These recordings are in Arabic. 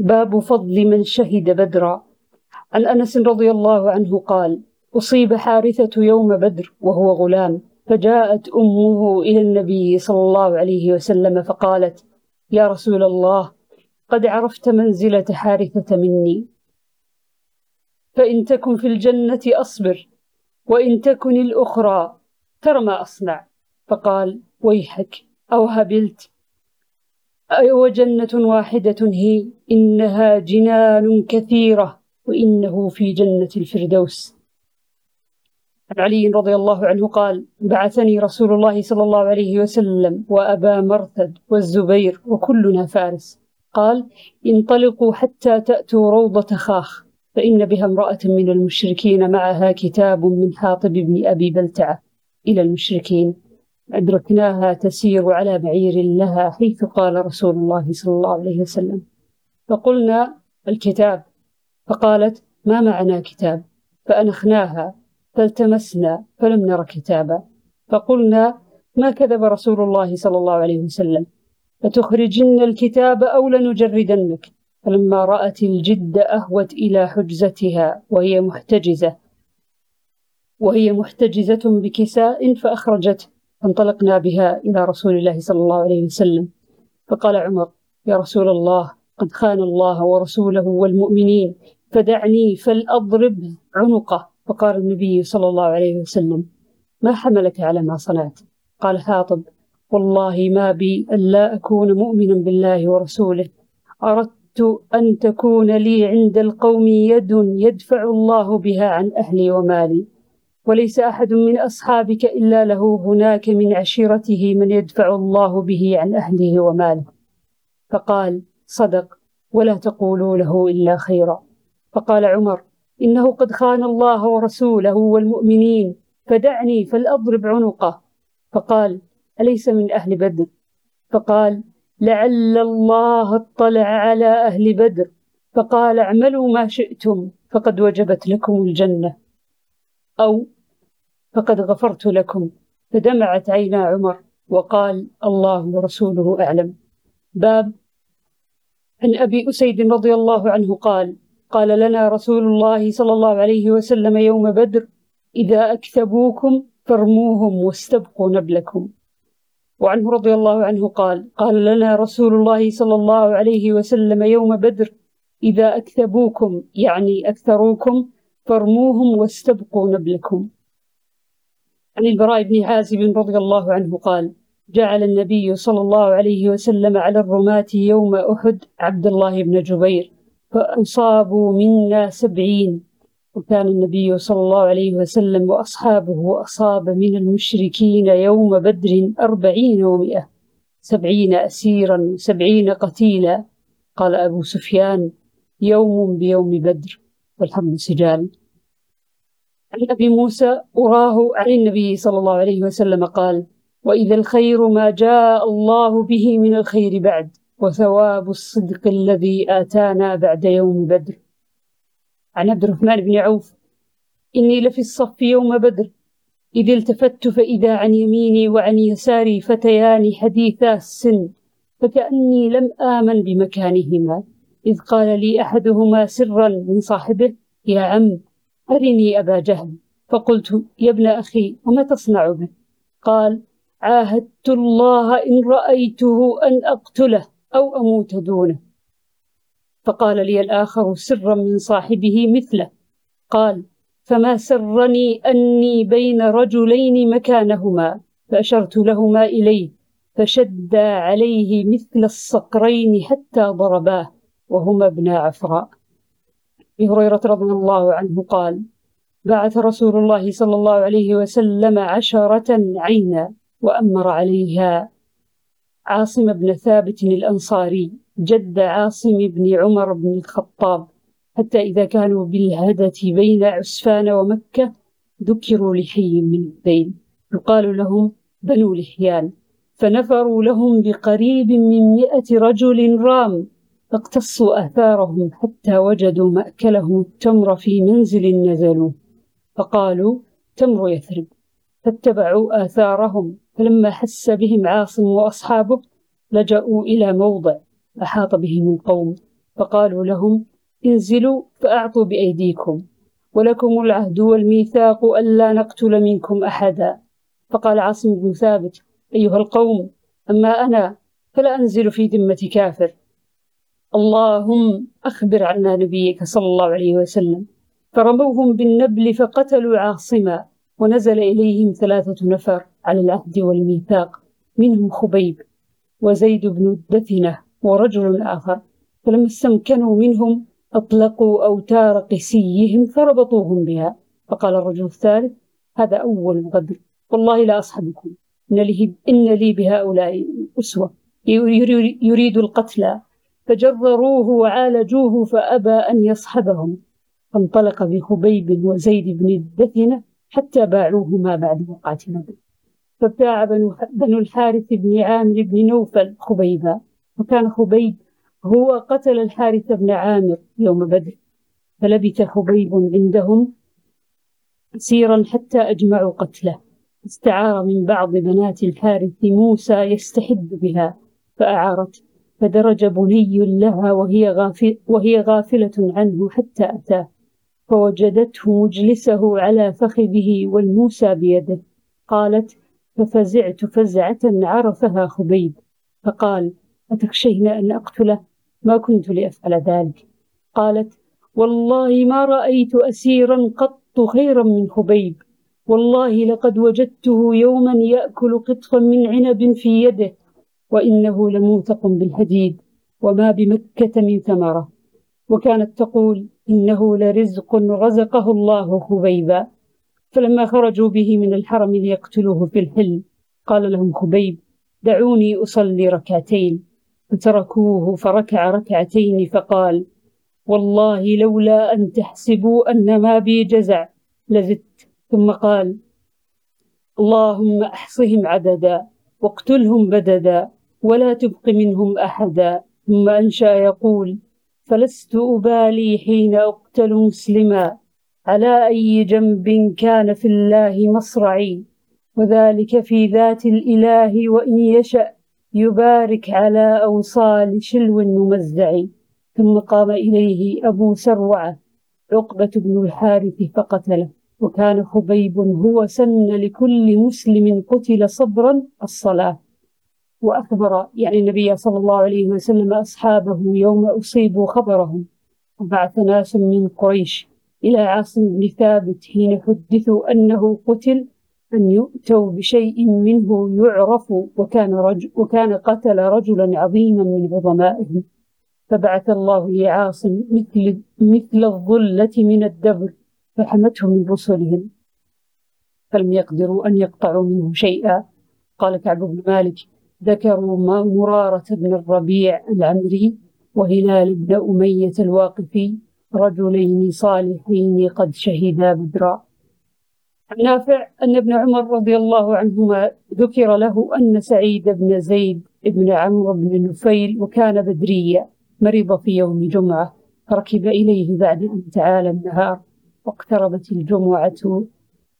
باب فضل من شهد بدرا. عن أنس رضي الله عنه قال أصيب حارثة يوم بدر وهو غلام فجاءت أمه إلى النبي صلى الله عليه وسلم فقالت يا رسول الله قد عرفت منزلة حارثة مني. فإن تكن في الجنة أصبر وإن تكن الأخرى ترى ما أصنع. فقال ويحك أو هبلت أيوة جنة واحدة هي إنها جنان كثيرة وإنه في جنة الفردوس. عن علي رضي الله عنه قال بعثني رسول الله صلى الله عليه وسلم وأبا مرثد والزبير وكلنا فارس. قال انطلقوا حتى تأتوا روضة خاخ فإن بها امرأة من المشركين معها كتاب من حاطب بن أبي بلتعة. إلى المشركين. أدركناها تسير على بعير لها حيث قال رسول الله صلى الله عليه وسلم. فقلنا الكتاب. فقالت ما معنا كتاب؟ فأنخناها فالتمسنا فلم نر كتابا. فقلنا ما كذب رسول الله صلى الله عليه وسلم؟ فتخرجن الكتاب أو لنجردنك؟ فلما رأت الجد أهوت إلى حجزتها وهي محتجزة. وهي محتجزة بكساء فأخرجته. فانطلقنا بها إلى رسول الله صلى الله عليه وسلم. فقال عمر يا رسول الله قد خان الله ورسوله والمؤمنين فدعني فلأضرب عنقه. فقال النبي صلى الله عليه وسلم ما حملك على ما صنعت؟ قال حاطب والله ما بي ألا أكون مؤمنا بالله ورسوله. أردت أن تكون لي عند القوم يد يدفع الله بها عن أهلي ومالي. وليس أحد من أصحابك إلا له هناك من عشيرته من يدفع الله به عن أهله وماله. فقال صدق ولا تقولوا له إلا خيرا. فقال عمر إنه قد خان الله ورسوله والمؤمنين فدعني فلأضرب عنقه. فقال أليس من أهل بدر؟ فقال لعل الله اطلع على أهل بدر. فقال اعملوا ما شئتم فقد وجبت لكم الجنة. أو فقد غفرت لكم. فدمعت عينا عمر وقال الله ورسوله أعلم. باب عن أبي أسيد رضي الله عنه قال قال لنا رسول الله صلى الله عليه وسلم يوم بدر إذا أكثبوكم فارموهم واستبقوا نبلكم. وعنه رضي الله عنه قال قال لنا رسول الله صلى الله عليه وسلم يوم بدر إذا أكثبوكم يعني أكثروكم فارموهم واستبقوا نبلكم. عن البراء بن عازب رضي الله عنه قال جعل النبي صلى الله عليه وسلم على الرماة يوم أحد عبد الله بن جبير فأصابوا منا سبعين. وكان النبي صلى الله عليه وسلم وأصحابه أصاب من المشركين يوم بدر أربعين ومئة. سبعين أسيرا سبعين قتيلا. قال أبو سفيان يوم بيوم بدر والحمد سجال. عن أبي موسى أراه عن النبي صلى الله عليه وسلم قال وإذا الخير ما جاء الله به من الخير بعد وثواب الصدق الذي آتانا بعد يوم بدر. عن عبد الرحمن بن عوف إني لفي الصف يوم بدر إذ التفت فإذا عن يميني وعن يساري فتيان حديثا السن فكأني لم آمن بمكانهما إذ قال لي أحدهما سرا من صاحبه يا عم أرني أبا جهل. فقلت يا ابن أخي وما تصنع به؟ قال عاهدت الله إن رأيته أن أقتله أو أموت دونه. فقال لي الآخر سرا من صاحبه مثله. قال فما سرني أني بين رجلين مكانهما؟ فأشرت لهما إليه فشدا عليه مثل الصقرين حتى ضرباه وهما ابنا عفراء. أبي هريرة رضي الله عنه قال بعث رسول الله صلى الله عليه وسلم عشرة عينا وأمر عليها. عاصم بن ثابت الأنصاري جد عاصم بن عمر بن الخطاب حتى إذا كانوا بالهدة بين عسفان ومكة ذكروا لحي من الذيل يقال لهم بنو لحيان. فنفروا لهم بقريب من مئة رجل رام. فاقتصوا آثارهم حتى وجدوا مأكلهم التمر في منزل نزلوا. فقالوا تمر يثرب. فاتبعوا آثارهم. فلما حس بهم عاصم وأصحابه لجأوا إلى موضع أحاط بهم القوم. فقالوا لهم انزلوا فأعطوا بأيديكم. ولكم العهد والميثاق ألا نقتل منكم أحدا. فقال عاصم بن ثابت أيها القوم أما أنا فلا أنزل في ذمة كافر. اللهم أخبر عنا نبيك صلى الله عليه وسلم. فرموهم بالنبل فقتلوا عاصما ونزل إليهم ثلاثة نفر على العهد والميثاق منهم خبيب وزيد بن الدثنة ورجل آخر. فلما استمكنوا منهم أطلقوا أوتار قسيهم فربطوهم بها. فقال الرجل الثالث هذا أول غدر والله لا أصحبكم. إن لي, بهؤلاء أسوة. يريد القتل. فجرروه وعالجوه فأبى أن يصحبهم. فانطلق بخبيب وزيد بن الدثنة حتى باعوهما بعد وقعة بدر. فابتاع بنو الحارث بن عامر بن نوفل خبيبا. وكان خبيب هو قتل الحارث بن عامر يوم بدر. فلبث خبيب عندهم سيرا حتى أجمعوا قتله. استعار من بعض بنات الحارث موسى يستحد بها فأعارت فدرج بني لها وهي, غافل وهي غافلة عنه حتى أتاه فوجدته مجلسه على فخذه والموسى بيده. قالت ففزعت فزعة عرفها خبيب. فقال أتخشين أن أقتله؟ ما كنت لأفعل ذلك. قالت والله ما رأيت أسيرا قط خيرا من خبيب. والله لقد وجدته يوما يأكل قطفا من عنب في يده وإنه لموثق بالحديد وما بمكة من ثمرة. وكانت تقول إنه لرزق رزقه الله خبيبا. فلما خرجوا به من الحرم ليقتلوه في الحل قال لهم خبيب دعوني أصلي ركعتين. فتركوه فركع ركعتين فقال والله لولا أن تحسبوا أن ما بي جزع لزدت. ثم قال اللهم أحصهم عددا واقتلهم بددا. ولا تبق منهم أحدا. ثم أنشأ يقول فلست أبالي حين أقتل مسلما. على أي جنب كان في الله مصرعي؟ وذلك في ذات الإله وإن يشأ يبارك على أوصال شلو ممزع. ثم قام إليه أبو سروعة عقبة بن الحارث فقتله. وكان خبيب هو سن لكل مسلم قتل صبرا الصلاة. وأخبر يعني النبي صلى الله عليه وسلم أصحابه يوم أصيبوا خبرهم. وبعث ناس من قريش إلى عاصم بن ثابت حين حدثوا أنه قتل أن يؤتوا بشيء منه يعرف وكان, رجل وكان قتل رجلا عظيما من عظمائهم. فبعث الله لعاصم مثل, مثل الظلة من الدبر فحمته من رسلهم فلم يقدروا أن يقطعوا منه شيئا. قال كعب بن مالك ذكروا مرارة بن الربيع العمري وهلال بن أمية الواقفي رجلين صالحين قد شهدا بدرا. نافع أن ابن عمر رضي الله عنهما ذكر له أن سعيد بن زيد بن عمرو بن نفيل وكان بدريا مرض في يوم جمعة فركب إليه بعد أن تعالى النهار واقتربت الجمعة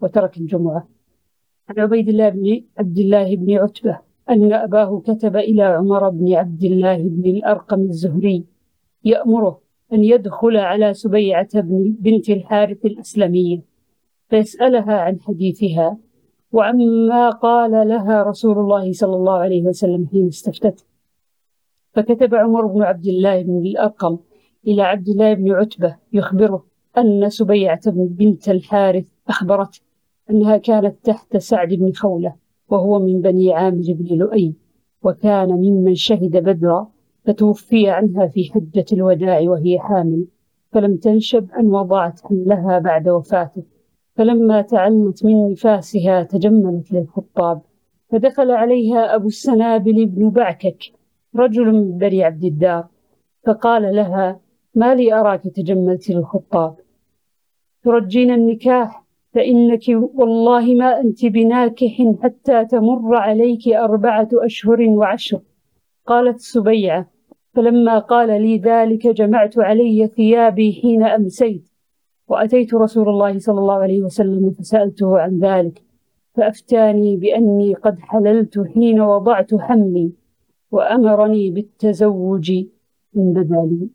وترك الجمعة. عن عبيد الله بن عبد الله بن عتبة أن أباه كتب إلى عمر بن عبد الله بن الأرقم الزهري يأمره أن يدخل على سبيعة بن بنت الحارث الإسلامية فيسألها عن حديثها وعما قال لها رسول الله صلى الله عليه وسلم حين استفتت فكتب عمر بن عبد الله بن الأرقم إلى عبد الله بن عتبة يخبره أن سبيعة بنت الحارث أخبرت أنها كانت تحت سعد بن خولة وهو من بني عامر بن لؤي وكان ممن شهد بدرا فتوفي عنها في حجة الوداع وهي حامل. فلم تنشب أن وضعت حملها بعد وفاته. فلما تعلت من نفاسها تجملت للخطاب. فدخل عليها أبو السنابل بن بعكك رجل من بني عبد الدار. فقال لها ما لي أراك تجملت للخطاب؟ ترجين النكاح فإنك والله ما أنت بناكح حتى تمر عليك أربعة أشهر وعشر. قالت سبيعة فلما قال لي ذلك جمعت علي ثيابي حين أمسيت. وأتيت رسول الله صلى الله عليه وسلم فسألته عن ذلك فأفتاني بأني قد حللت حين وضعت حملي وأمرني بالتزوج من بدالي